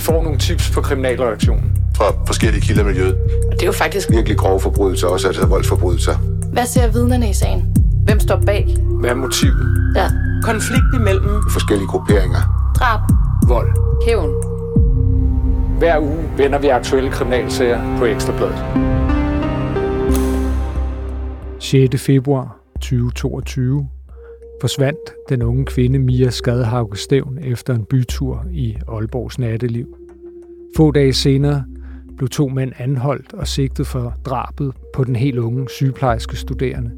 Vi får nogle tips på kriminalreaktionen. Fra forskellige kilder i miljøet. Og det er jo faktisk Virkelig grove forbrydelser, også altså voldsforbrydelser. Hvad ser vidnerne i sagen? Hvem står bag? Hvad er motivet? Ja. konflikt imellem Forskellige grupperinger. Drab. Vold. Hævn. Hver uge vender vi aktuelle kriminalsager på Ekstrabladet. 6. februar 2022 forsvandt den unge kvinde Mia Skadhauke Stævn efter en bytur i Aalborgs natteliv. Få dage senere blev to mænd anholdt og sigtet for drabet på den helt unge sygeplejerske studerende.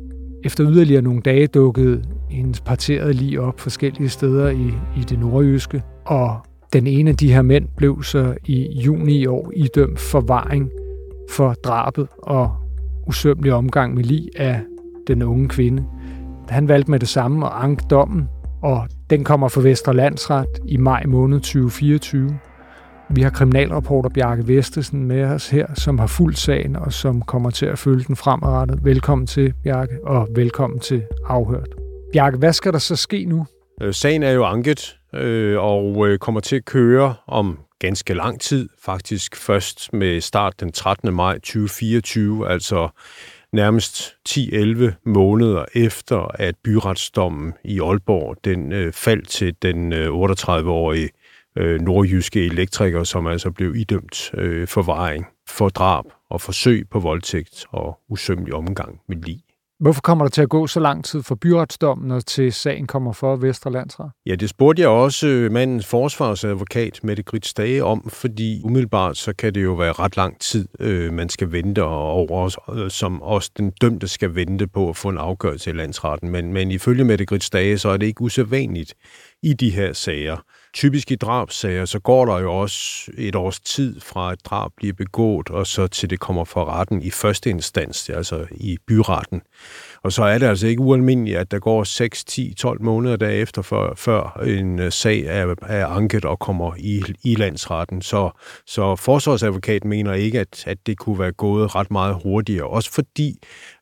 Efter yderligere nogle dage dukkede hendes parterede lige op forskellige steder i, i det nordjyske, og den ene af de her mænd blev så i juni i år idømt forvaring for drabet og usømmelig omgang med lig af den unge kvinde. Han valgte med det samme at anke dommen, og den kommer fra Vestre Landsret i maj måned 2024. Vi har kriminalreporter Bjarke Vestesen med os her, som har fuldt sagen og som kommer til at følge den fremadrettet. Velkommen til, Bjarke, og velkommen til Afhørt. Bjarke, hvad skal der så ske nu? Øh, sagen er jo anket øh, og øh, kommer til at køre om ganske lang tid, faktisk først med start den 13. maj 2024, altså nærmest 10-11 måneder efter, at byretsdommen i Aalborg den øh, faldt til den øh, 38-årige øh, nordjyske elektriker, som altså blev idømt øh, forvaring for drab og forsøg på voldtægt og usømmelig omgang med lig. Hvorfor kommer der til at gå så lang tid fra byretsdommen og til sagen kommer for Vestre Landsret? Ja, det spurgte jeg også øh, mandens forsvarsadvokat, Mette Grits Dage, om, fordi umiddelbart så kan det jo være ret lang tid, øh, man skal vente over, øh, som også den dømte skal vente på at få en afgørelse i landsretten. Men, men ifølge Mette Grits Dage, så er det ikke usædvanligt i de her sager. Typisk i drabsager, så går der jo også et års tid fra et drab bliver begået, og så til det kommer for retten i første instans, altså i byretten. Og så er det altså ikke ualmindeligt, at der går 6, 10, 12 måneder derefter, før, før en øh, sag er, er anket og kommer i, i landsretten. Så, så forsvarsadvokaten mener ikke, at, at det kunne være gået ret meget hurtigere. Også fordi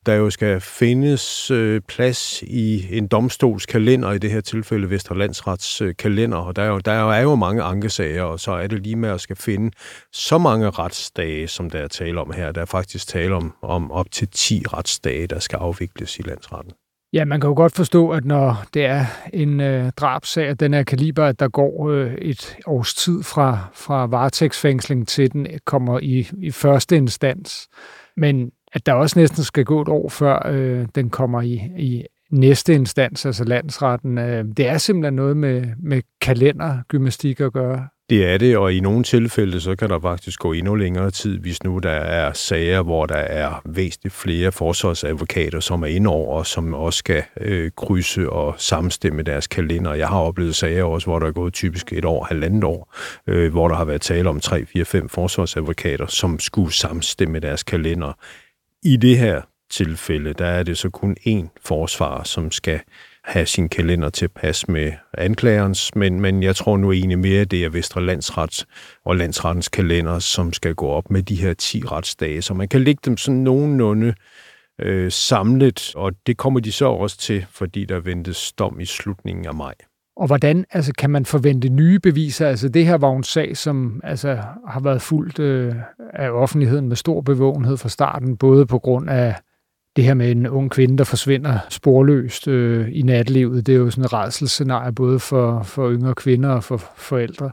der jo skal findes øh, plads i en domstols kalender, i det her tilfælde Vesterlandsrets øh, kalender, og der er, jo, der er jo, er jo mange ankesager, og så er det lige med at skal finde så mange retsdage, som der er tale om her. Der er faktisk tale om, om op til 10 retsdage, der skal afvikles i landsretten. Ja, man kan jo godt forstå, at når det er en øh, drabsag af den her kaliber, at der går øh, et års tid fra, fra varetægtsfængsling til den kommer i, i første instans. Men at der også næsten skal gå et år, før øh, den kommer i, i næste instans, altså landsretten. Øh, det er simpelthen noget med, med kalendergymnastik at gøre. Det er det, og i nogle tilfælde, så kan der faktisk gå endnu længere tid, hvis nu der er sager, hvor der er væsentligt flere forsvarsadvokater, som er indover, og som også skal øh, krydse og samstemme deres kalender. Jeg har oplevet sager også, hvor der er gået typisk et år, halvandet år, øh, hvor der har været tale om 3, 4, 5 forsvarsadvokater, som skulle samstemme deres kalender. I det her tilfælde, der er det så kun én forsvarer, som skal have sin kalender til pas med anklagerens, men, men jeg tror nu egentlig mere, det er Vestre Landsrets og Landsrettens kalender, som skal gå op med de her 10 retsdage, så man kan lægge dem sådan nogenlunde øh, samlet, og det kommer de så også til, fordi der ventes dom i slutningen af maj. Og hvordan altså, kan man forvente nye beviser? Altså, det her var en sag, som altså, har været fuldt øh, af offentligheden med stor bevågenhed fra starten, både på grund af det her med en ung kvinde, der forsvinder sporløst øh, i nattelivet. Det er jo sådan et redselsscenarie både for, for yngre kvinder og for forældre.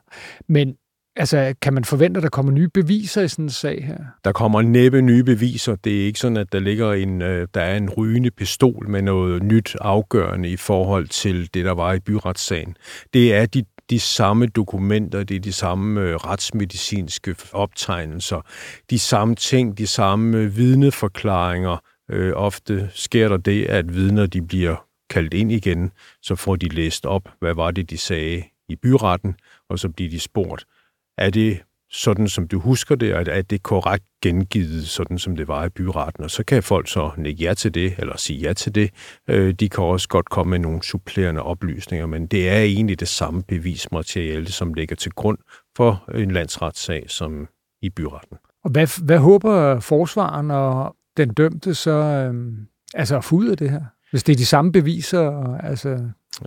Men altså, kan man forvente, at der kommer nye beviser i sådan en sag her? Der kommer næppe nye beviser. Det er ikke sådan, at der ligger en, øh, der er en rygende pistol med noget nyt afgørende i forhold til det, der var i byretssagen. Det er de de samme dokumenter, det er de samme øh, retsmedicinske optegnelser, de samme ting, de samme øh, vidneforklaringer. Øh, ofte sker der det, at vidner de bliver kaldt ind igen, så får de læst op, hvad var det, de sagde i byretten, og så bliver de spurgt, er det sådan, som du husker det, og er det korrekt gengivet, sådan som det var i byretten? Og så kan folk så nikke ja til det, eller sige ja til det. Øh, de kan også godt komme med nogle supplerende oplysninger, men det er egentlig det samme bevismateriale, som ligger til grund for en landsretssag som i byretten. Og hvad, hvad håber forsvaren og den dømte så øhm, altså at få ud af det her? Hvis det er de samme beviser, altså...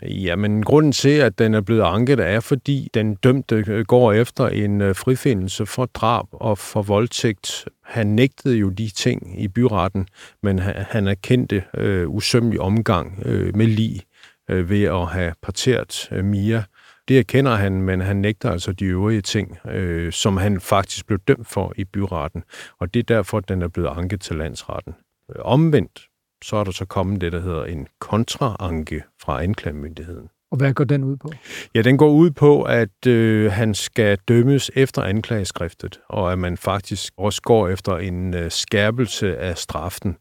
Ja, men grunden til, at den er blevet anket, er, fordi den dømte øh, går efter en øh, frifindelse for drab og for voldtægt. Han nægtede jo de ting i byretten, men han erkendte øh, usømmelig omgang øh, med lig øh, ved at have parteret øh, Mia. Det erkender han, men han nægter altså de øvrige ting, øh, som han faktisk blev dømt for i byretten. Og det er derfor, at den er blevet anket til landsretten. Øh, omvendt, så er der så kommet det, der hedder en kontraanke fra anklagemyndigheden. Og hvad går den ud på? Ja, den går ud på, at øh, han skal dømmes efter anklageskriftet, og at man faktisk også går efter en øh, skærpelse af straffen.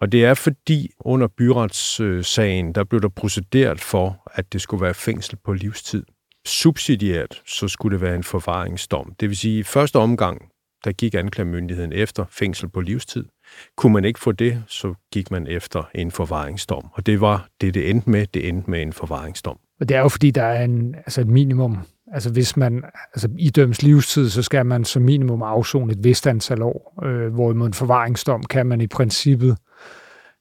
Og det er fordi under byretssagen, øh, der blev der procederet for, at det skulle være fængsel på livstid. Subsidiært, så skulle det være en forvaringsdom. Det vil sige, i første omgang, der gik anklagemyndigheden efter fængsel på livstid. Kunne man ikke få det, så gik man efter en forvaringsdom. Og det var det, det endte med. Det endte med en forvaringsdom. Og det er jo fordi, der er en, altså et minimum. Altså hvis man altså idøms livstid, så skal man som minimum afzone et vist antal år. Øh, hvorimod en forvaringsdom kan man i princippet,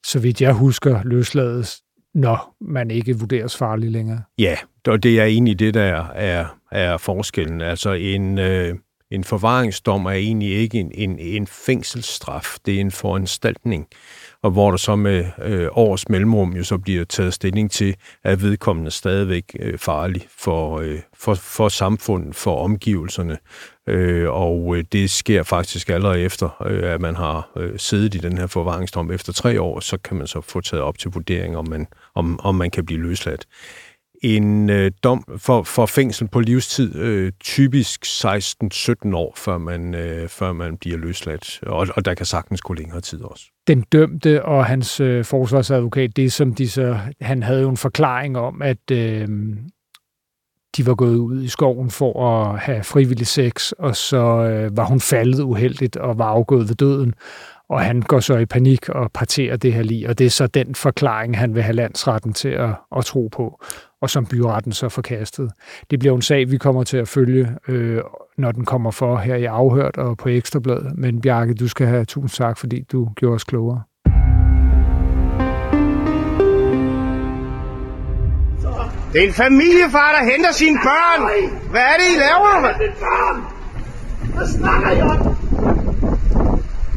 så vidt jeg husker, løslades, når man ikke vurderes farlig længere. Ja, og det er egentlig det, der er, er forskellen. Altså en, øh, en forvaringsdom er egentlig ikke en, en, en fængselsstraf, det er en foranstaltning, og hvor der så med øh, års mellemrum jo så bliver taget stilling til, at vedkommende stadigvæk øh, farlig for, øh, for, for samfundet, for omgivelserne, øh, og øh, det sker faktisk allerede efter, øh, at man har øh, siddet i den her forvaringsdom. Efter tre år, så kan man så få taget op til vurdering, om man, om, om man kan blive løsladt en øh, dom for, for fængsel på livstid, øh, typisk 16-17 år, før man, øh, før man bliver løsladt. Og, og der kan sagtens gå længere tid også. Den dømte og hans øh, forsvarsadvokat, det som de så, han havde jo en forklaring om, at øh, de var gået ud i skoven for at have frivillig sex, og så øh, var hun faldet uheldigt og var afgået ved døden. Og han går så i panik og parterer det her lige, og det er så den forklaring, han vil have landsretten til at, at tro på og som byretten så forkastede. Det bliver en sag, vi kommer til at følge, øh, når den kommer for her i Afhørt og på Ekstrabladet. Men Bjarke, du skal have tusind tak, fordi du gjorde os klogere. Det er en familiefar, der henter sine børn. Hvad er det, I laver? Hvad snakker I om?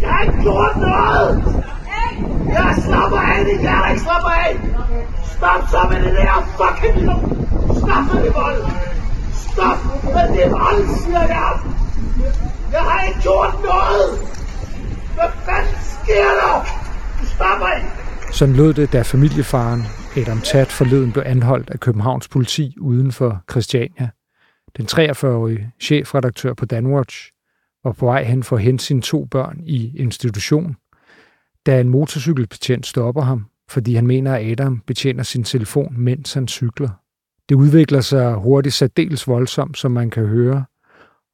Jeg har ikke gjort noget! Jeg slapper af, det jeg ikke slapper af! Stop så med det der fucking lort! Stop med det vold! Stop med det vold, siger jeg! Jeg har ikke gjort noget! Hvad fanden sker der? Stop mig. Sådan lød det, da familiefaren Adam Tat forleden blev anholdt af Københavns politi uden for Christiania. Den 43-årige chefredaktør på Danwatch var på vej hen for at hente sine to børn i institution, da en motorcykelbetjent stopper ham, fordi han mener, at Adam betjener sin telefon, mens han cykler. Det udvikler sig hurtigt særdeles voldsomt, som man kan høre,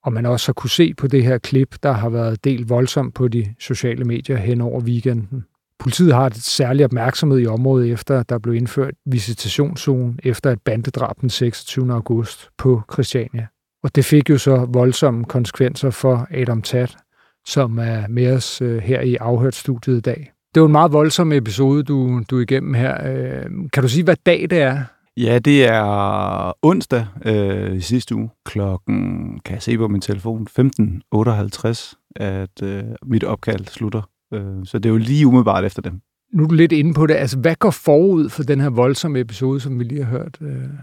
og man også har kunne se på det her klip, der har været delt voldsomt på de sociale medier hen over weekenden. Politiet har et særlig opmærksomhed i området efter, at der blev indført visitationszone efter et bandedrab den 26. august på Christiania. Og det fik jo så voldsomme konsekvenser for Adam Tat, som er med os øh, her i afhørt-studiet i dag. Det var en meget voldsom episode, du, du er igennem her. Øh, kan du sige, hvad dag det er? Ja, det er onsdag øh, i sidste uge. Klokken, kan jeg se på min telefon, 15.58, at øh, mit opkald slutter. Øh, så det er jo lige umiddelbart efter dem. Nu er du lidt inde på det. Altså, hvad går forud for den her voldsomme episode, som vi lige har hørt?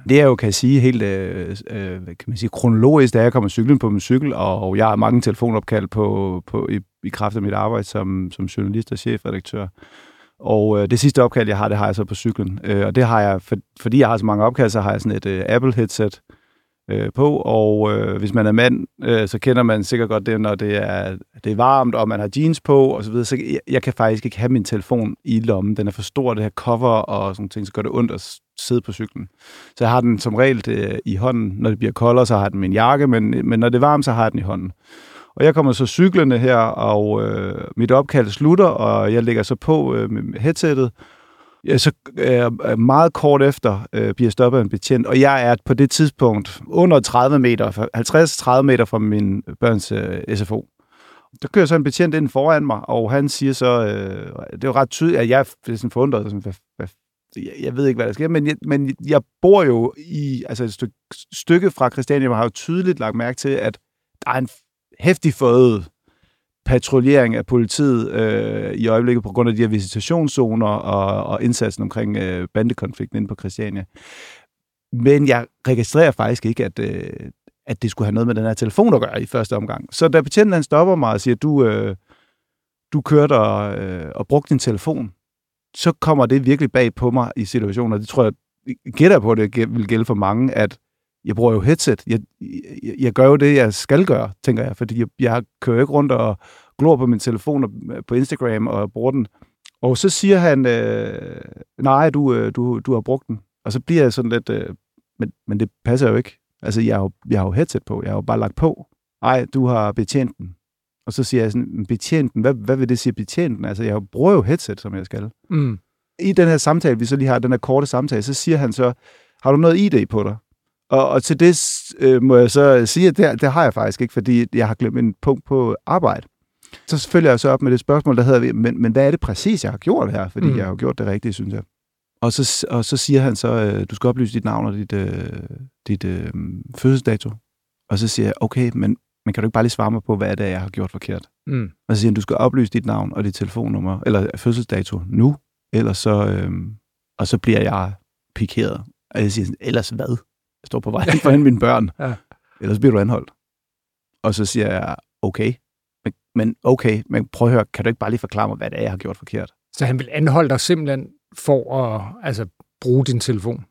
Det er jo, kan jeg sige, helt øh, kan man sige, kronologisk, da jeg kommer cyklen på min cykel, og jeg har mange telefonopkald på, på, i, i kraft af mit arbejde som, som journalist og chefredaktør. Og øh, det sidste opkald, jeg har, det har jeg så på cyklen. Øh, og det har jeg, for, fordi jeg har så mange opkald, så har jeg sådan et øh, Apple-headset øh, på. Og øh, hvis man er mand, øh, så kender man sikkert godt det, når det er, det er varmt, og man har jeans på, og så videre. Så jeg, jeg kan faktisk ikke have min telefon i lommen. Den er for stor, det her cover og sådan ting, så gør det ondt at sidde på cyklen. Så jeg har den som regel øh, i hånden. Når det bliver koldere, så har jeg den i min jakke, men, men når det er varmt, så har jeg den i hånden. Og jeg kommer så cyklende her, og øh, mit opkald slutter, og jeg lægger så på øh, med headsettet. Ja, så øh, meget kort efter øh, bliver stoppet af en betjent, og jeg er på det tidspunkt under 30 meter, 50-30 meter fra min børns øh, SFO. Der kører så en betjent ind foran mig, og han siger så, øh, det er jo ret tydeligt, at jeg er sådan forundret, sådan, hvad, hvad jeg, jeg ved ikke, hvad der sker, men jeg, men jeg bor jo i, altså et stykke, stykke fra Christiania, og har jo tydeligt lagt mærke til, at der er en hæftig forøget patruljering af politiet øh, i øjeblikket på grund af de her visitationszoner og, og indsatsen omkring øh, bandekonflikten inde på Christiania. Men jeg registrerer faktisk ikke, at, øh, at det skulle have noget med den her telefon at gøre i første omgang. Så da betjenten han stopper mig og siger, du, øh, du kørte og, øh, og brugte din telefon, så kommer det virkelig bag på mig i situationer. Det tror jeg, gætter på, at det vil gælde for mange, at jeg bruger jo headset. Jeg, jeg, jeg gør jo det, jeg skal gøre, tænker jeg, fordi jeg, jeg kører ikke rundt og glor på min telefon og på Instagram og bruger den. Og så siger han, øh, nej, du, øh, du, du har brugt den. Og så bliver jeg sådan lidt, øh, men, men det passer jo ikke. Altså, jeg har, jo, jeg har jo headset på, jeg har jo bare lagt på. Nej, du har betjent den. Og så siger jeg sådan, betjent den, hvad, hvad vil det sige betjent den? Altså, jeg bruger jo headset, som jeg skal. Mm. I den her samtale, vi så lige har, den her korte samtale, så siger han så, har du noget ID på dig? Og, og til det øh, må jeg så sige, at det, det har jeg faktisk ikke, fordi jeg har glemt en punkt på arbejde. Så følger jeg så op med det spørgsmål, der hedder, men, men hvad er det præcis, jeg har gjort her? Fordi mm. jeg har gjort det rigtige, synes jeg. Og så, og så siger han så, øh, du skal oplyse dit navn og dit, øh, dit øh, fødselsdato. Og så siger jeg, okay, men, men kan du ikke bare lige svare mig på, hvad det er, jeg har gjort forkert? Mm. Og så siger han, du skal oplyse dit navn og dit telefonnummer, eller fødselsdato nu, ellers så, øh, og så bliver jeg pikeret. Og jeg siger ellers hvad? Jeg står på vej for at mine børn. Ja. Ellers bliver du anholdt. Og så siger jeg, okay. Men, men okay, men prøv at høre, kan du ikke bare lige forklare mig, hvad det er, jeg har gjort forkert? Så han vil anholde dig simpelthen for at altså, bruge din telefon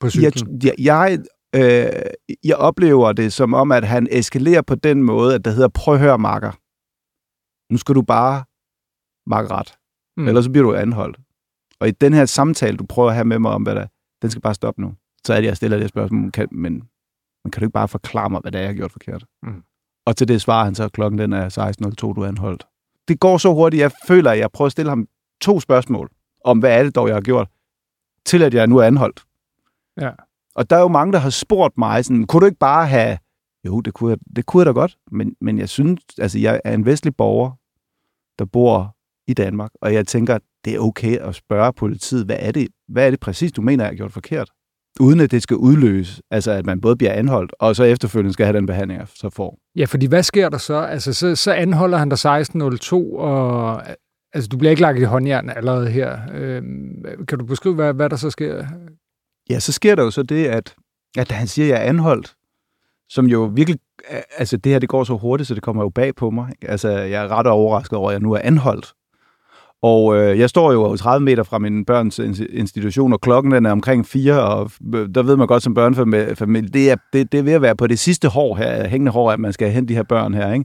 på cyklen? Jeg, jeg, jeg, øh, jeg oplever det som om, at han eskalerer på den måde, at der hedder, prøv at høre, Marker. Nu skal du bare makke ret. Mm. Ellers så bliver du anholdt. Og i den her samtale, du prøver at have med mig om, hvad der er, den skal bare stoppe nu. Så er det, jeg stiller det spørgsmål, kan, men, men kan du ikke bare forklare mig, hvad det er, jeg har gjort forkert? Mm. Og til det svarer han så, klokken den er 16.02, du er anholdt. Det går så hurtigt, jeg føler, at jeg prøver at stille ham to spørgsmål om, hvad er det dog, jeg har gjort, til at jeg nu er anholdt. Ja. Og der er jo mange, der har spurgt mig, sådan, kunne du ikke bare have... Jo, det kunne jeg, det kunne jeg da godt, men, men jeg synes, altså jeg er en vestlig borger, der bor i Danmark, og jeg tænker, det er okay at spørge politiet, hvad er det, hvad er det præcis, du mener, jeg har gjort forkert? Uden at det skal udløse, altså at man både bliver anholdt, og så efterfølgende skal have den behandling, jeg så får. Ja, fordi hvad sker der så? Altså, så, så anholder han dig 16.02, og altså, du bliver ikke lagt i håndjern allerede her. Øhm, kan du beskrive, hvad, hvad der så sker? Ja, så sker der jo så det, at, at han siger, at jeg er anholdt, som jo virkelig, altså det her, det går så hurtigt, så det kommer jo bag på mig. Altså, jeg er ret overrasket over, at jeg nu er anholdt. Og øh, jeg står jo 30 meter fra min børns institution, og klokken den er omkring 4, og der ved man godt som børnefamilie, det er, det, det er ved at være på det sidste hår her, hængende hår, at man skal hente de her børn her. Ikke?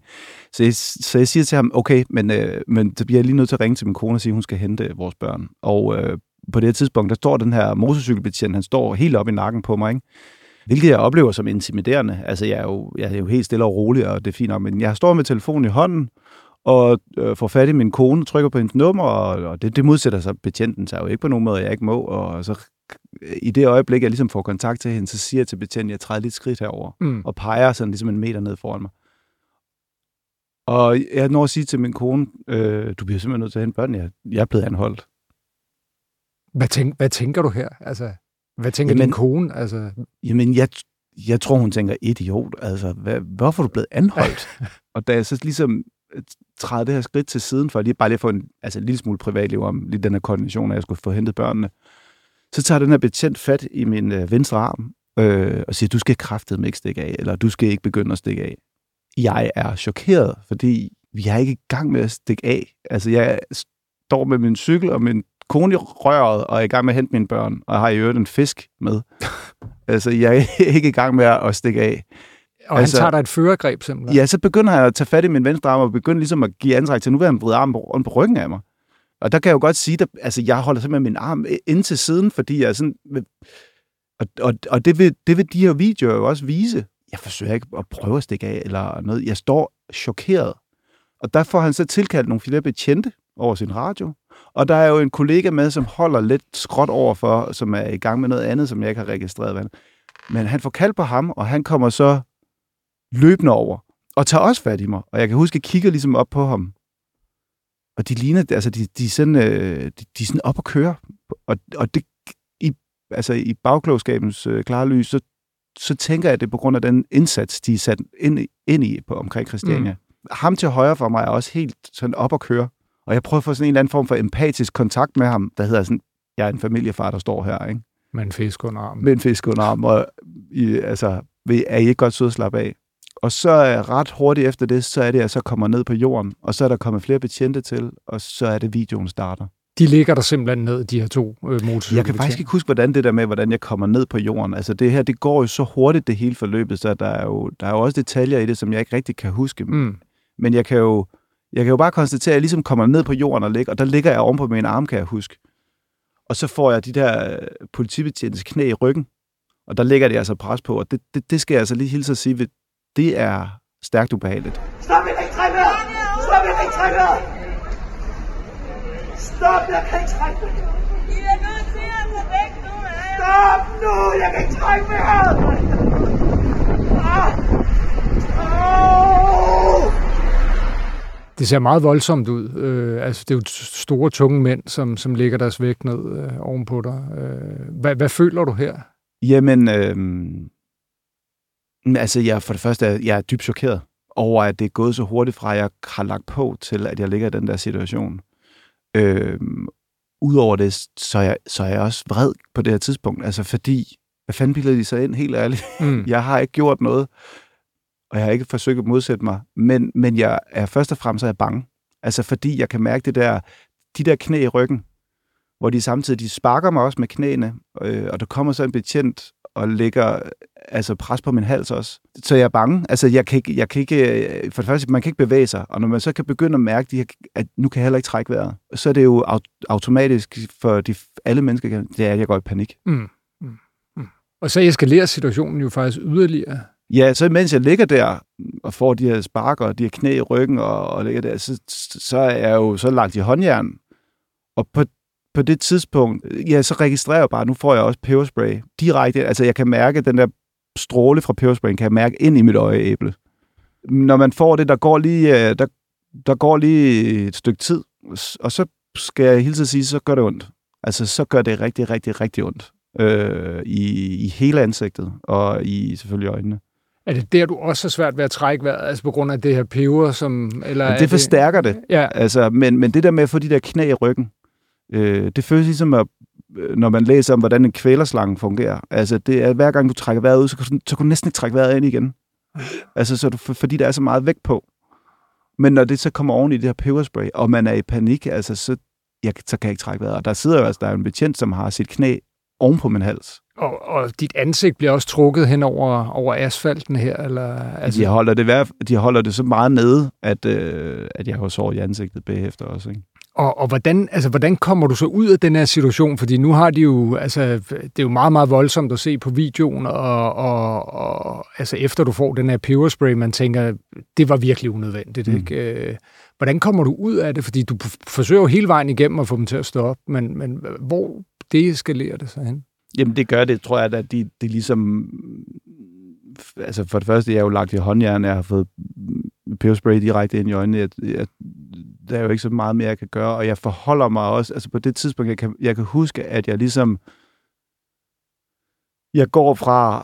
Så, jeg, så jeg siger til ham, okay, men, øh, men så bliver jeg lige nødt til at ringe til min kone og sige, at hun skal hente øh, vores børn. Og øh, på det her tidspunkt, der står den her motorcykelbetjent, han står helt op i nakken på mig, ikke? Hvilket jeg oplever som intimiderende. Altså, jeg er, jo, jeg er jo helt stille og rolig, og det er fint nok, men jeg står med telefonen i hånden, og øh, får fat i min kone, trykker på hendes nummer, og, og det, det modsætter sig betjenten sig jo ikke på nogen måde, jeg ikke må, og så i det øjeblik, jeg ligesom får kontakt til hende, så siger jeg til betjenten, jeg træder lidt skridt herover mm. og peger sådan ligesom en meter ned foran mig. Og jeg når at sige til min kone, øh, du bliver simpelthen nødt til at hente børn, jeg, jeg er blevet anholdt. Hvad, tænk, hvad tænker du her? Altså, hvad tænker jamen, din kone? Altså... Jamen, jeg, jeg tror, hun tænker, idiot, altså, hvad, hvorfor er du blevet anholdt? og da jeg så ligesom træde det her skridt til siden, for lige bare lige at få en, altså en lille smule privatliv om lige den her koordination, at jeg skulle få hentet børnene. Så tager den her betjent fat i min øh, venstre arm øh, og siger, du skal med ikke stikke af, eller du skal ikke begynde at stikke af. Jeg er chokeret, fordi vi er ikke i gang med at stikke af. Altså, jeg står med min cykel og min kone i røret, og er i gang med at hente mine børn, og har i øvrigt en fisk med. altså, jeg er ikke i gang med at stikke af. Og altså, han tager dig et førergreb simpelthen? Ja, så begynder jeg at tage fat i min venstre arm og begynder ligesom at give antræk til, nu vil han vride armen rundt på ryggen af mig. Og der kan jeg jo godt sige, at altså, jeg holder simpelthen min arm ind til siden, fordi jeg sådan... Og, og, og det, vil, det vil de her videoer jo også vise. Jeg forsøger ikke at prøve at stikke af eller noget. Jeg står chokeret. Og der får han så tilkaldt nogle flere betjente over sin radio. Og der er jo en kollega med, som holder lidt skråt overfor, som er i gang med noget andet, som jeg ikke har registreret. Men han får kaldt på ham, og han kommer så løbende over, og tager også fat i mig. Og jeg kan huske, at jeg kigger ligesom op på ham. Og de ligner, altså de, de, er sådan, øh, de, de er sådan op at køre. Og, og det, altså i bagklogskabens øh, klare lys, så, så tænker jeg, at det er på grund af den indsats, de er sat ind, i- ind i på, omkring Christiania. Mm. Ham til højre for mig er også helt sådan op at køre. Og jeg prøver at få sådan en eller anden form for empatisk kontakt med ham, der hedder sådan, jeg er en familiefar, der står her, ikke? Med en fisk under armen. med en fisk under armen, og I, altså, er I ikke godt søde at slappe af? Og så er ret hurtigt efter det, så er det, at jeg så kommer ned på jorden, og så er der kommet flere betjente til, og så er det, videoen starter. De ligger der simpelthen ned, de her to øh, motorcykler. Jeg kan faktisk ikke huske, hvordan det der med, hvordan jeg kommer ned på jorden. Altså det her, det går jo så hurtigt, det hele forløbet, så der er jo, der er jo også detaljer i det, som jeg ikke rigtig kan huske. Mm. Men jeg kan jo, jeg kan jo bare konstatere, at jeg ligesom kommer ned på jorden og ligger, og der ligger jeg oven på min arm, kan jeg huske. Og så får jeg de der øh, politibetjentes knæ i ryggen, og der ligger det altså pres på, og det, det, det skal jeg altså lige hilse at sige, ved- det er stærkt ubehageligt. Stop, jeg kan ikke trække vejret! Stop, jeg kan ikke trække vejret! Stop, jeg kan ikke trække vejret! I er nødt til at gå væk nu, Stop nu, jeg kan ikke trække vejret! Ah! Au! Det ser meget voldsomt ud. Øh, altså, det er jo store, tunge mænd, som, som lægger deres vægt ned øh, ovenpå dig. Øh, hvad, hvad føler du her? Jamen, øhm, altså jeg, for det første, er jeg er dybt chokeret over, at det er gået så hurtigt fra, at jeg har lagt på til, at jeg ligger i den der situation. Øhm, Udover det, så er, jeg, så er jeg også vred på det her tidspunkt, altså fordi, hvad fanden bilder de sig ind, helt ærligt? Mm. Jeg har ikke gjort noget, og jeg har ikke forsøgt at modsætte mig, men, men jeg er først og fremmest er jeg bange. Altså fordi jeg kan mærke det der, de der knæ i ryggen, hvor de samtidig de sparker mig også med knæene, øh, og der kommer så en betjent og lægger altså pres på min hals også. Så jeg er bange. Altså jeg kan ikke, jeg kan ikke øh, for det første, man kan ikke bevæge sig, og når man så kan begynde at mærke, de her, at nu kan jeg heller ikke trække vejret, så er det jo aut- automatisk for de, alle mennesker, det er, at jeg går i panik. Mm. Mm. Mm. Og så eskalerer situationen jo faktisk yderligere. Ja, så mens jeg ligger der og får de her sparker og de her knæ i ryggen og, og ligger der, så, så er jeg jo så lagt i håndjern. Og på, på det tidspunkt, ja, så registrerer jeg bare, nu får jeg også peberspray direkte. Altså, jeg kan mærke den der stråle fra pebersprayen, kan jeg mærke ind i mit øjeæble. Når man får det, der går lige, øh, der, der går lige et stykke tid, og så skal jeg hilse at sige, så gør det ondt. Altså, så gør det rigtig, rigtig, rigtig ondt. Øh, i, I hele ansigtet, og i selvfølgelig øjnene. Er det der, du også har svært ved at trække vejret, altså på grund af det her peber, som... Eller Men er det forstærker det. Ja. Altså, men, men det der med at få de der knæ i ryggen, øh, det føles ligesom, at, øh, når man læser om, hvordan en kvælerslange fungerer. Altså, det er, hver gang du trækker vejret ud, så kan du, så kan du næsten ikke trække vejret ind igen. Altså, så du, for- fordi der er så meget vægt på. Men når det så kommer oven i det her peberspray, og man er i panik, altså, så, jeg, så kan jeg ikke trække vejret. Og der sidder jo altså, der er en betjent, som har sit knæ oven på min hals. Og, og dit ansigt bliver også trukket hen over, over asfalten her, eller... Altså, de, holder det, de holder det så meget nede, at, øh, at jeg har sår i ansigtet bagefter også. Ikke? Og, og hvordan, altså, hvordan kommer du så ud af den her situation? Fordi nu har de jo, altså, det er jo meget, meget voldsomt at se på videoen, og, og, og altså, efter du får den her peberspray, man tænker, det var virkelig unødvendigt. Mm. Ikke? Øh, Hvordan kommer du ud af det? Fordi du forsøger jo hele vejen igennem at få dem til at stoppe, men, men hvor det eskalerer det så hen? Jamen, det gør det, tror jeg, at de, de ligesom... Altså, for det første, jeg er jo lagt i håndjern, jeg har fået peberspray direkte ind i øjnene. Jeg, jeg, der er jo ikke så meget mere, jeg kan gøre, og jeg forholder mig også... Altså, på det tidspunkt, jeg kan, jeg kan huske, at jeg ligesom... Jeg går fra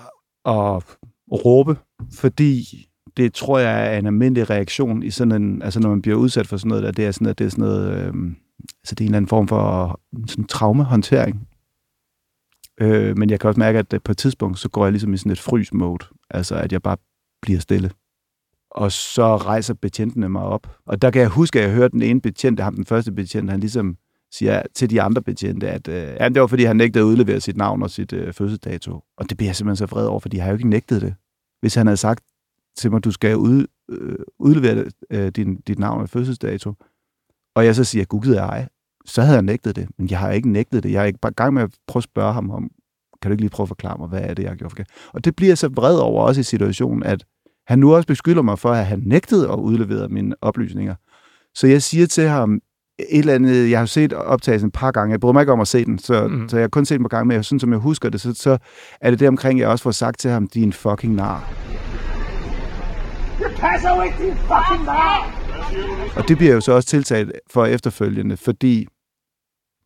at råbe, fordi det tror jeg er en almindelig reaktion i sådan en, altså når man bliver udsat for sådan noget der, det er sådan, at det er sådan noget, øh, altså det er en eller anden form for sådan traumehåndtering. Øh, men jeg kan også mærke, at på et tidspunkt, så går jeg ligesom i sådan et frys-mode. Altså, at jeg bare bliver stille. Og så rejser betjentene mig op. Og der kan jeg huske, at jeg hørte den ene betjent, ham den første betjent, han ligesom siger til de andre betjente, at øh, ja, det var, fordi han nægtede at udlevere sit navn og sit øh, fødselsdato. Og det bliver jeg simpelthen så vred over, fordi jeg har jo ikke nægtet det. Hvis han havde sagt til mig, du skal ud, øh, udlevere øh, din, dit navn og fødselsdato, og jeg så siger, gud er ej, så havde jeg nægtet det. Men jeg har ikke nægtet det. Jeg er ikke bare gang med at prøve at spørge ham om, kan du ikke lige prøve at forklare mig, hvad er det, jeg har gjort forkert? Og det bliver jeg så vred over også i situationen, at han nu også beskylder mig for, at han nægtede at udlevere mine oplysninger. Så jeg siger til ham, et eller andet, jeg har set optagelsen et par gange, jeg bryder mig ikke om at se den, så, Mm. så jeg har kun set den på gang, men sådan som jeg husker det, så, så er det det omkring, jeg også får sagt til ham, din fucking nar. Det passer jo ikke, din fucking nar! Og det bliver jo så også tiltalt for efterfølgende, fordi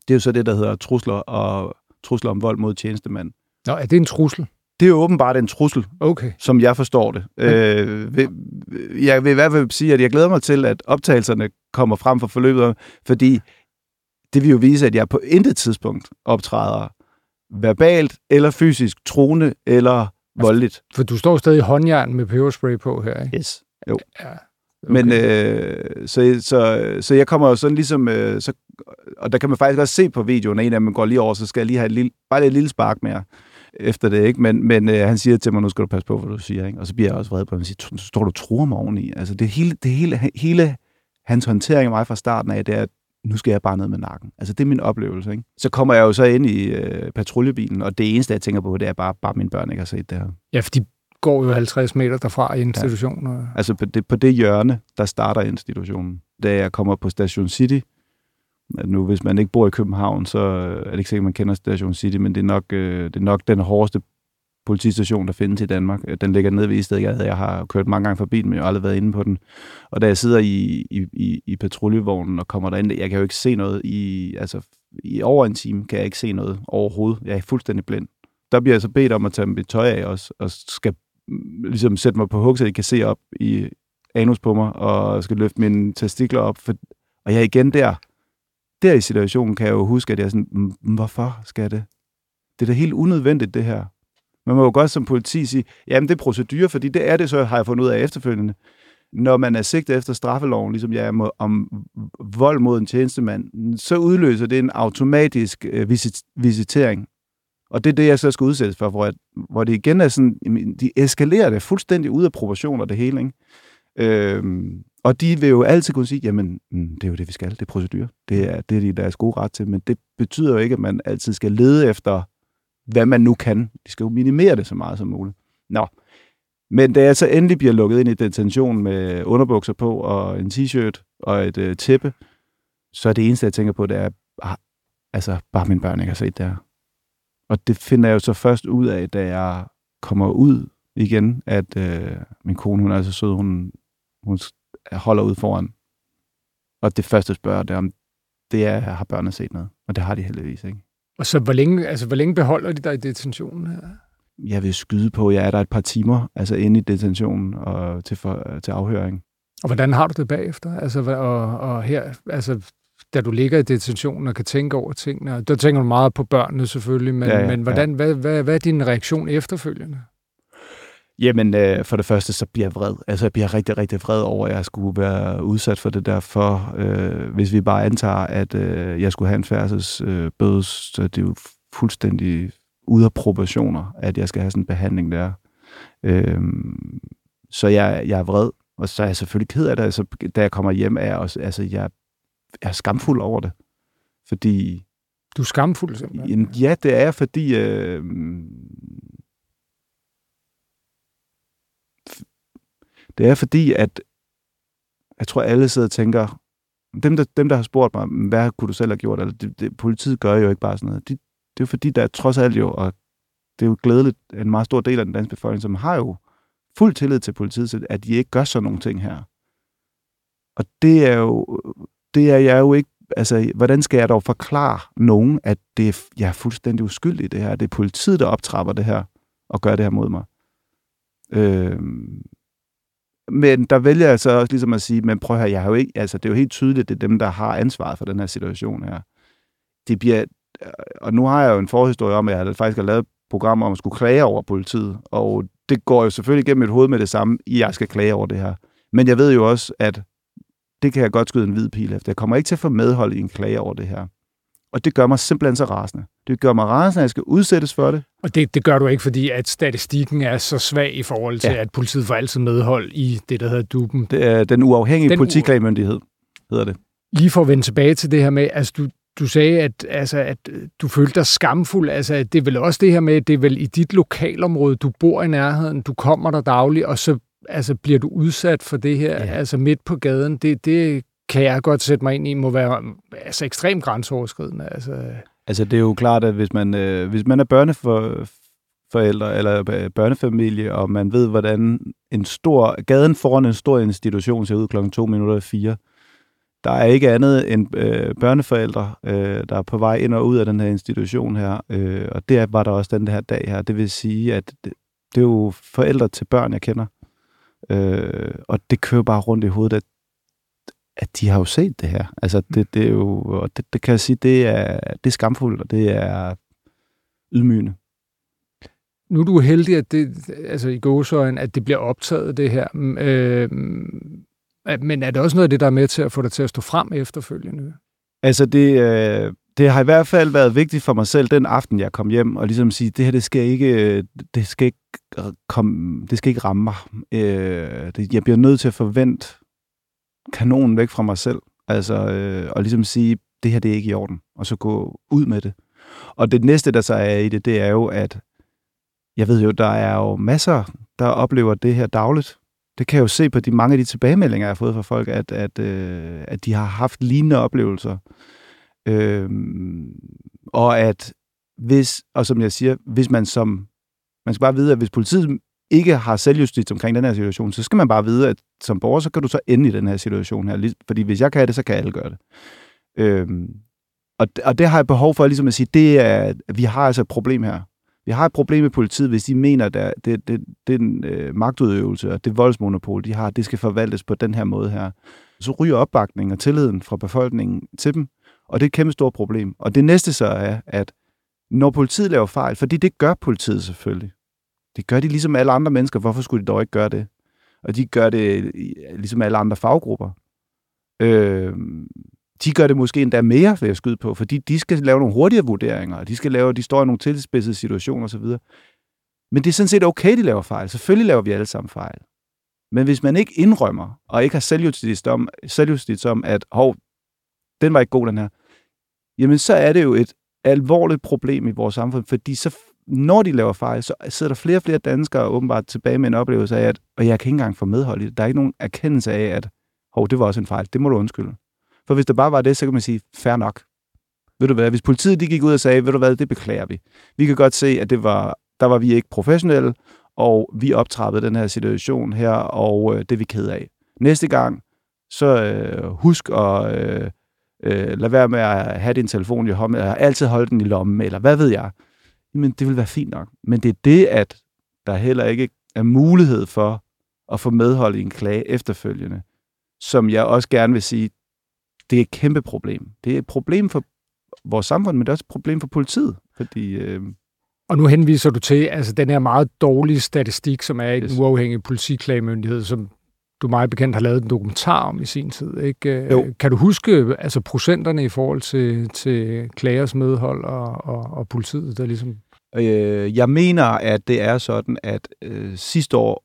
det er jo så det, der hedder trusler og trusler om vold mod tjenestemand. Nå, er det en trussel? Det er åbenbart en trussel, okay. som jeg forstår det. Ja. Øh, jeg vil i hvert fald sige, at jeg glæder mig til, at optagelserne kommer frem for forløbet, fordi det vil jo vise, at jeg på intet tidspunkt optræder verbalt eller fysisk troende eller voldeligt. For du står stadig i håndjern med peberspray på her, ikke? Yes. Jo. Ja. Okay. Men øh, så, så, så jeg kommer jo sådan ligesom, øh, så, og der kan man faktisk også se på videoen, at en af dem går lige over, så skal jeg lige have et lille, bare et lille spark mere efter det, ikke? Men, men øh, han siger til mig, nu skal du passe på, hvad du siger, ikke? Og så bliver jeg også vred på ham og siger, så står du truer mig oveni. Altså det hele, det hele, hele hans håndtering af mig fra starten af, det er, at nu skal jeg bare ned med nakken. Altså, det er min oplevelse, ikke? Så kommer jeg jo så ind i øh, patruljebilen, og det eneste, jeg tænker på, det er bare, bare mine børn ikke har set det her. Ja, for de går jo 50 meter derfra i institutionen. Ja. Altså, på det, på det hjørne, der starter institutionen. Da jeg kommer på Station City, nu hvis man ikke bor i København, så øh, er det ikke sikkert, man kender Station City, men det er nok, øh, det er nok den hårdeste politistation, der findes i Danmark. Øh, den ligger nede ved Istedgade. Jeg har kørt mange gange forbi den, men jeg har aldrig været inde på den. Og da jeg sidder i, i, i, i patruljevognen og kommer derind, jeg kan jo ikke se noget i, altså, i over en time kan jeg ikke se noget overhovedet. Jeg er fuldstændig blind. Der bliver jeg så bedt om at tage mit tøj af også, og skal mm, ligesom sætte mig på hug, så jeg kan se op i anus på mig, og skal løfte mine testikler op. For, og jeg er igen der. Der i situationen kan jeg jo huske, at jeg er sådan, hvorfor skal det? Det er da helt unødvendigt, det her. Man må jo godt som politi sige, jamen det er procedure, fordi det er det, så har jeg fundet ud af efterfølgende. Når man er sigtet efter straffeloven, ligesom jeg er om vold mod en tjenestemand, så udløser det en automatisk øh, visit- visitering. Og det er det, jeg så skal udsættes for, hvor, jeg, hvor det igen er sådan, de eskalerer det fuldstændig ud af proportioner, det hele. Ikke? Øhm, og de vil jo altid kunne sige, jamen, mm, det er jo det, vi skal, det er procedur. Det er det, er de deres gode ret til, men det betyder jo ikke, at man altid skal lede efter hvad man nu kan. De skal jo minimere det så meget som muligt. Nå, men da jeg så endelig bliver lukket ind i detention med underbukser på og en t-shirt og et øh, tæppe, så er det eneste, jeg tænker på, det er, ah, altså, bare mine børn ikke har set det her. Og det finder jeg jo så først ud af, da jeg kommer ud igen, at øh, min kone, hun er så sød, hun, hun holder ud foran. Og det første spørger, det er, om det er, har børnene set noget. Og det har de heldigvis ikke. Og så hvor længe, altså, hvor længe beholder de dig i detentionen her? Jeg vil skyde på, at jeg er der et par timer, altså inde i detentionen og til, for, til afhøring. Og hvordan har du det bagefter? Altså, og, og her, altså, da du ligger i detentionen og kan tænke over tingene, der tænker du meget på børnene selvfølgelig, men, ja, ja, men hvordan, ja. hvad, hvad, hvad er din reaktion efterfølgende? Jamen, øh, for det første, så bliver jeg vred. Altså, jeg bliver rigtig, rigtig vred over, at jeg skulle være udsat for det der. For øh, hvis vi bare antager, at øh, jeg skulle have en færdsels øh, bøde, så det er jo fuldstændig ude af proportioner, at jeg skal have sådan en behandling der. Øh, så jeg, jeg er vred, og så er jeg selvfølgelig ked af det. Altså, da jeg kommer hjem, er jeg også, altså, jeg, jeg er skamfuld over det. Fordi... Du er skamfuld simpelthen? Ja, det er jeg, fordi... Øh, Det er fordi, at jeg tror, alle sidder og tænker, dem der, dem, der har spurgt mig, hvad kunne du selv have gjort? Eller det, det, politiet gør jo ikke bare sådan noget. De, det er jo fordi, der er trods alt jo, og det er jo glædeligt, en meget stor del af den danske befolkning, som har jo fuld tillid til politiet, at de ikke gør sådan nogle ting her. Og det er jo, det er jeg jo ikke, altså, hvordan skal jeg dog forklare nogen, at det er, jeg er fuldstændig uskyldig i det her, det er politiet, der optrapper det her, og gør det her mod mig. Øh, men der vælger jeg så også ligesom at sige, men prøv her, jeg har jo ikke, altså det er jo helt tydeligt, det er dem, der har ansvaret for den her situation her. Det bliver, øh, og nu har jeg jo en forhistorie om, at jeg faktisk har lavet programmer program om at skulle klage over politiet, og det går jo selvfølgelig gennem mit hoved med det samme, i jeg skal klage over det her. Men jeg ved jo også, at det kan jeg godt skyde en hvid pil efter. Jeg kommer ikke til at få medhold i en klage over det her. Og det gør mig simpelthen så rasende. Det gør mig rasende, at jeg skal udsættes for det. Og det, det gør du ikke, fordi at statistikken er så svag i forhold til, ja. at politiet får altid medhold i det, der hedder DUBEN. Det er den uafhængige den politiklagmyndighed, hedder det. Lige for at vende tilbage til det her med, altså du, du sagde, at, altså, at du følte dig skamfuld. Altså, det er vel også det her med, at det er vel i dit lokalområde, du bor i nærheden, du kommer der dagligt, og så altså, bliver du udsat for det her, ja. altså midt på gaden. Det, det kan jeg godt sætte mig ind i, må være øh, altså, ekstremt grænseoverskridende. Altså. altså, det er jo klart, at hvis man, øh, hvis man er børneforældre eller øh, børnefamilie, og man ved, hvordan en stor, gaden foran en stor institution ser ud klokken 2 minutter og 4, der er ikke andet end øh, børneforældre, øh, der er på vej ind og ud af den her institution her, øh, og det var der også den her dag her. Det vil sige, at det, det er jo forældre til børn, jeg kender, øh, og det kører bare rundt i hovedet, at, at de har jo set det her. Altså, det, det er jo, og det, det kan jeg sige, det er, det er skamfuldt, og det er ydmygende. Nu er du heldig, at det, altså i gåsøjen, at det bliver optaget, det her. Øh, men er det også noget af det, der er med til at få dig til at stå frem efterfølgende? Altså, det, øh, det har i hvert fald været vigtigt for mig selv den aften, jeg kom hjem, og ligesom sige, det her, det skal ikke, det skal ikke, komme, det skal ikke ramme mig. Øh, det, jeg bliver nødt til at forvente kanonen væk fra mig selv. Altså, øh, og ligesom sige, det her, det er ikke i orden, og så gå ud med det. Og det næste, der så er i det, det er jo, at jeg ved jo, der er jo masser, der oplever det her dagligt. Det kan jeg jo se på de mange af de tilbagemeldinger, jeg har fået fra folk, at, at, øh, at de har haft lignende oplevelser. Øh, og at hvis, og som jeg siger, hvis man som, man skal bare vide, at hvis politiet ikke har selvjustits omkring den her situation, så skal man bare vide, at som borger, så kan du så ende i den her situation her. Fordi hvis jeg kan det, så kan alle gøre det. Øhm, og, og det har jeg behov for ligesom at sige, det er, at vi har altså et problem her. Vi har et problem med politiet, hvis de mener, at det, det, det, den øh, magtudøvelse og det voldsmonopol, de har, det skal forvaltes på den her måde her. Så ryger opbakningen og tilliden fra befolkningen til dem, og det er et kæmpe stort problem. Og det næste så er, at når politiet laver fejl, fordi det gør politiet selvfølgelig, det gør de ligesom alle andre mennesker, hvorfor skulle de dog ikke gøre det? Og de gør det ligesom alle andre faggrupper. Øh, de gør det måske endda mere, vil jeg skyde på, fordi de skal lave nogle hurtigere vurderinger, og de skal lave, de står i nogle tilspidsede situationer osv. Men det er sådan set okay, de laver fejl. Selvfølgelig laver vi alle sammen fejl. Men hvis man ikke indrømmer, og ikke har selvjustits om, selvjustits om at hov, den var ikke god, den her, jamen så er det jo et alvorligt problem i vores samfund, fordi så, når de laver fejl, så sidder der flere og flere danskere åbenbart tilbage med en oplevelse af, at og jeg kan ikke engang få medhold i det. Der er ikke nogen erkendelse af, at hov, det var også en fejl. Det må du undskylde. For hvis der bare var det, så kan man sige, fair nok. Ved du hvad, hvis politiet de gik ud og sagde, ved du hvad, det beklager vi. Vi kan godt se, at det var, der var vi ikke professionelle, og vi optrappede den her situation her, og øh, det er vi ked af. Næste gang, så øh, husk at øh, øh, lade være med at have din telefon i hånden, eller altid holde den i lommen, eller hvad ved jeg. Jamen, det vil være fint nok. Men det er det, at der heller ikke er mulighed for at få medhold i en klage efterfølgende, som jeg også gerne vil sige, det er et kæmpe problem. Det er et problem for vores samfund, men det er også et problem for politiet. Fordi, øh... Og nu henviser du til altså, den her meget dårlige statistik, som er i yes. den uafhængige politiklagemyndighed, som du meget bekendt har lavet en dokumentar om i sin tid. Ikke? Jo. Kan du huske altså, procenterne i forhold til, til klagers medhold og, og, og politiet, der ligesom... Øh, jeg mener, at det er sådan, at øh, sidste år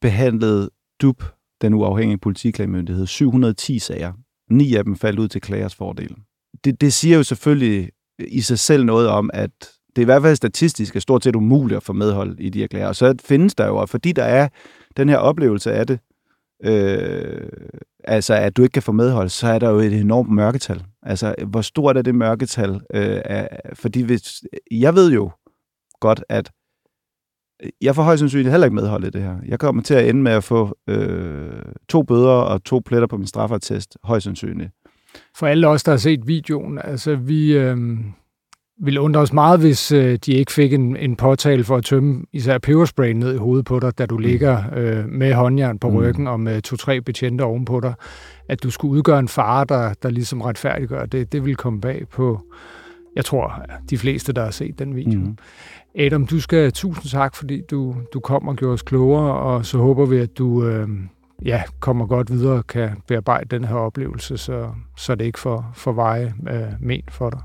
behandlede DUP, den uafhængige politiklagemyndighed, 710 sager. Ni af dem faldt ud til klagers fordel. Det, det siger jo selvfølgelig i sig selv noget om, at det er i hvert fald statistisk er stort set umuligt at få medhold i de erklæringer. Og så findes der jo, og fordi der er den her oplevelse af det, øh, altså at du ikke kan få medhold, så er der jo et enormt mørketal. Altså, hvor stort er det mørketal? Øh, er, fordi hvis, jeg ved jo godt, at jeg får højst sandsynligt heller ikke medhold i det her. Jeg kommer til at ende med at få øh, to bøder og to pletter på min straffertest, højst sandsynligt. For alle os, der har set videoen, altså vi øh, ville undre os meget, hvis øh, de ikke fik en, en påtale for at tømme især peberspray ned i hovedet på dig, da du mm. ligger øh, med håndjern på mm. ryggen og med to-tre betjente ovenpå dig. At du skulle udgøre en fare, der, der ligesom retfærdiggør det, det vil komme bag på, jeg tror, de fleste, der har set den video. Mm. Adam, du skal tusind tak, fordi du, du kom og gjorde os klogere, og så håber vi, at du øh, ja, kommer godt videre og kan bearbejde den her oplevelse, så, så det ikke får, for veje øh, men for dig.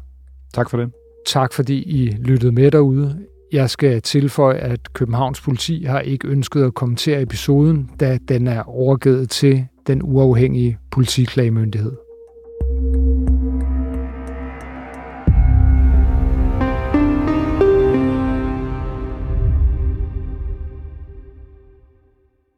Tak for det. Tak fordi I lyttede med derude. Jeg skal tilføje, at Københavns politi har ikke ønsket at kommentere episoden, da den er overgivet til den uafhængige politiklagemyndighed.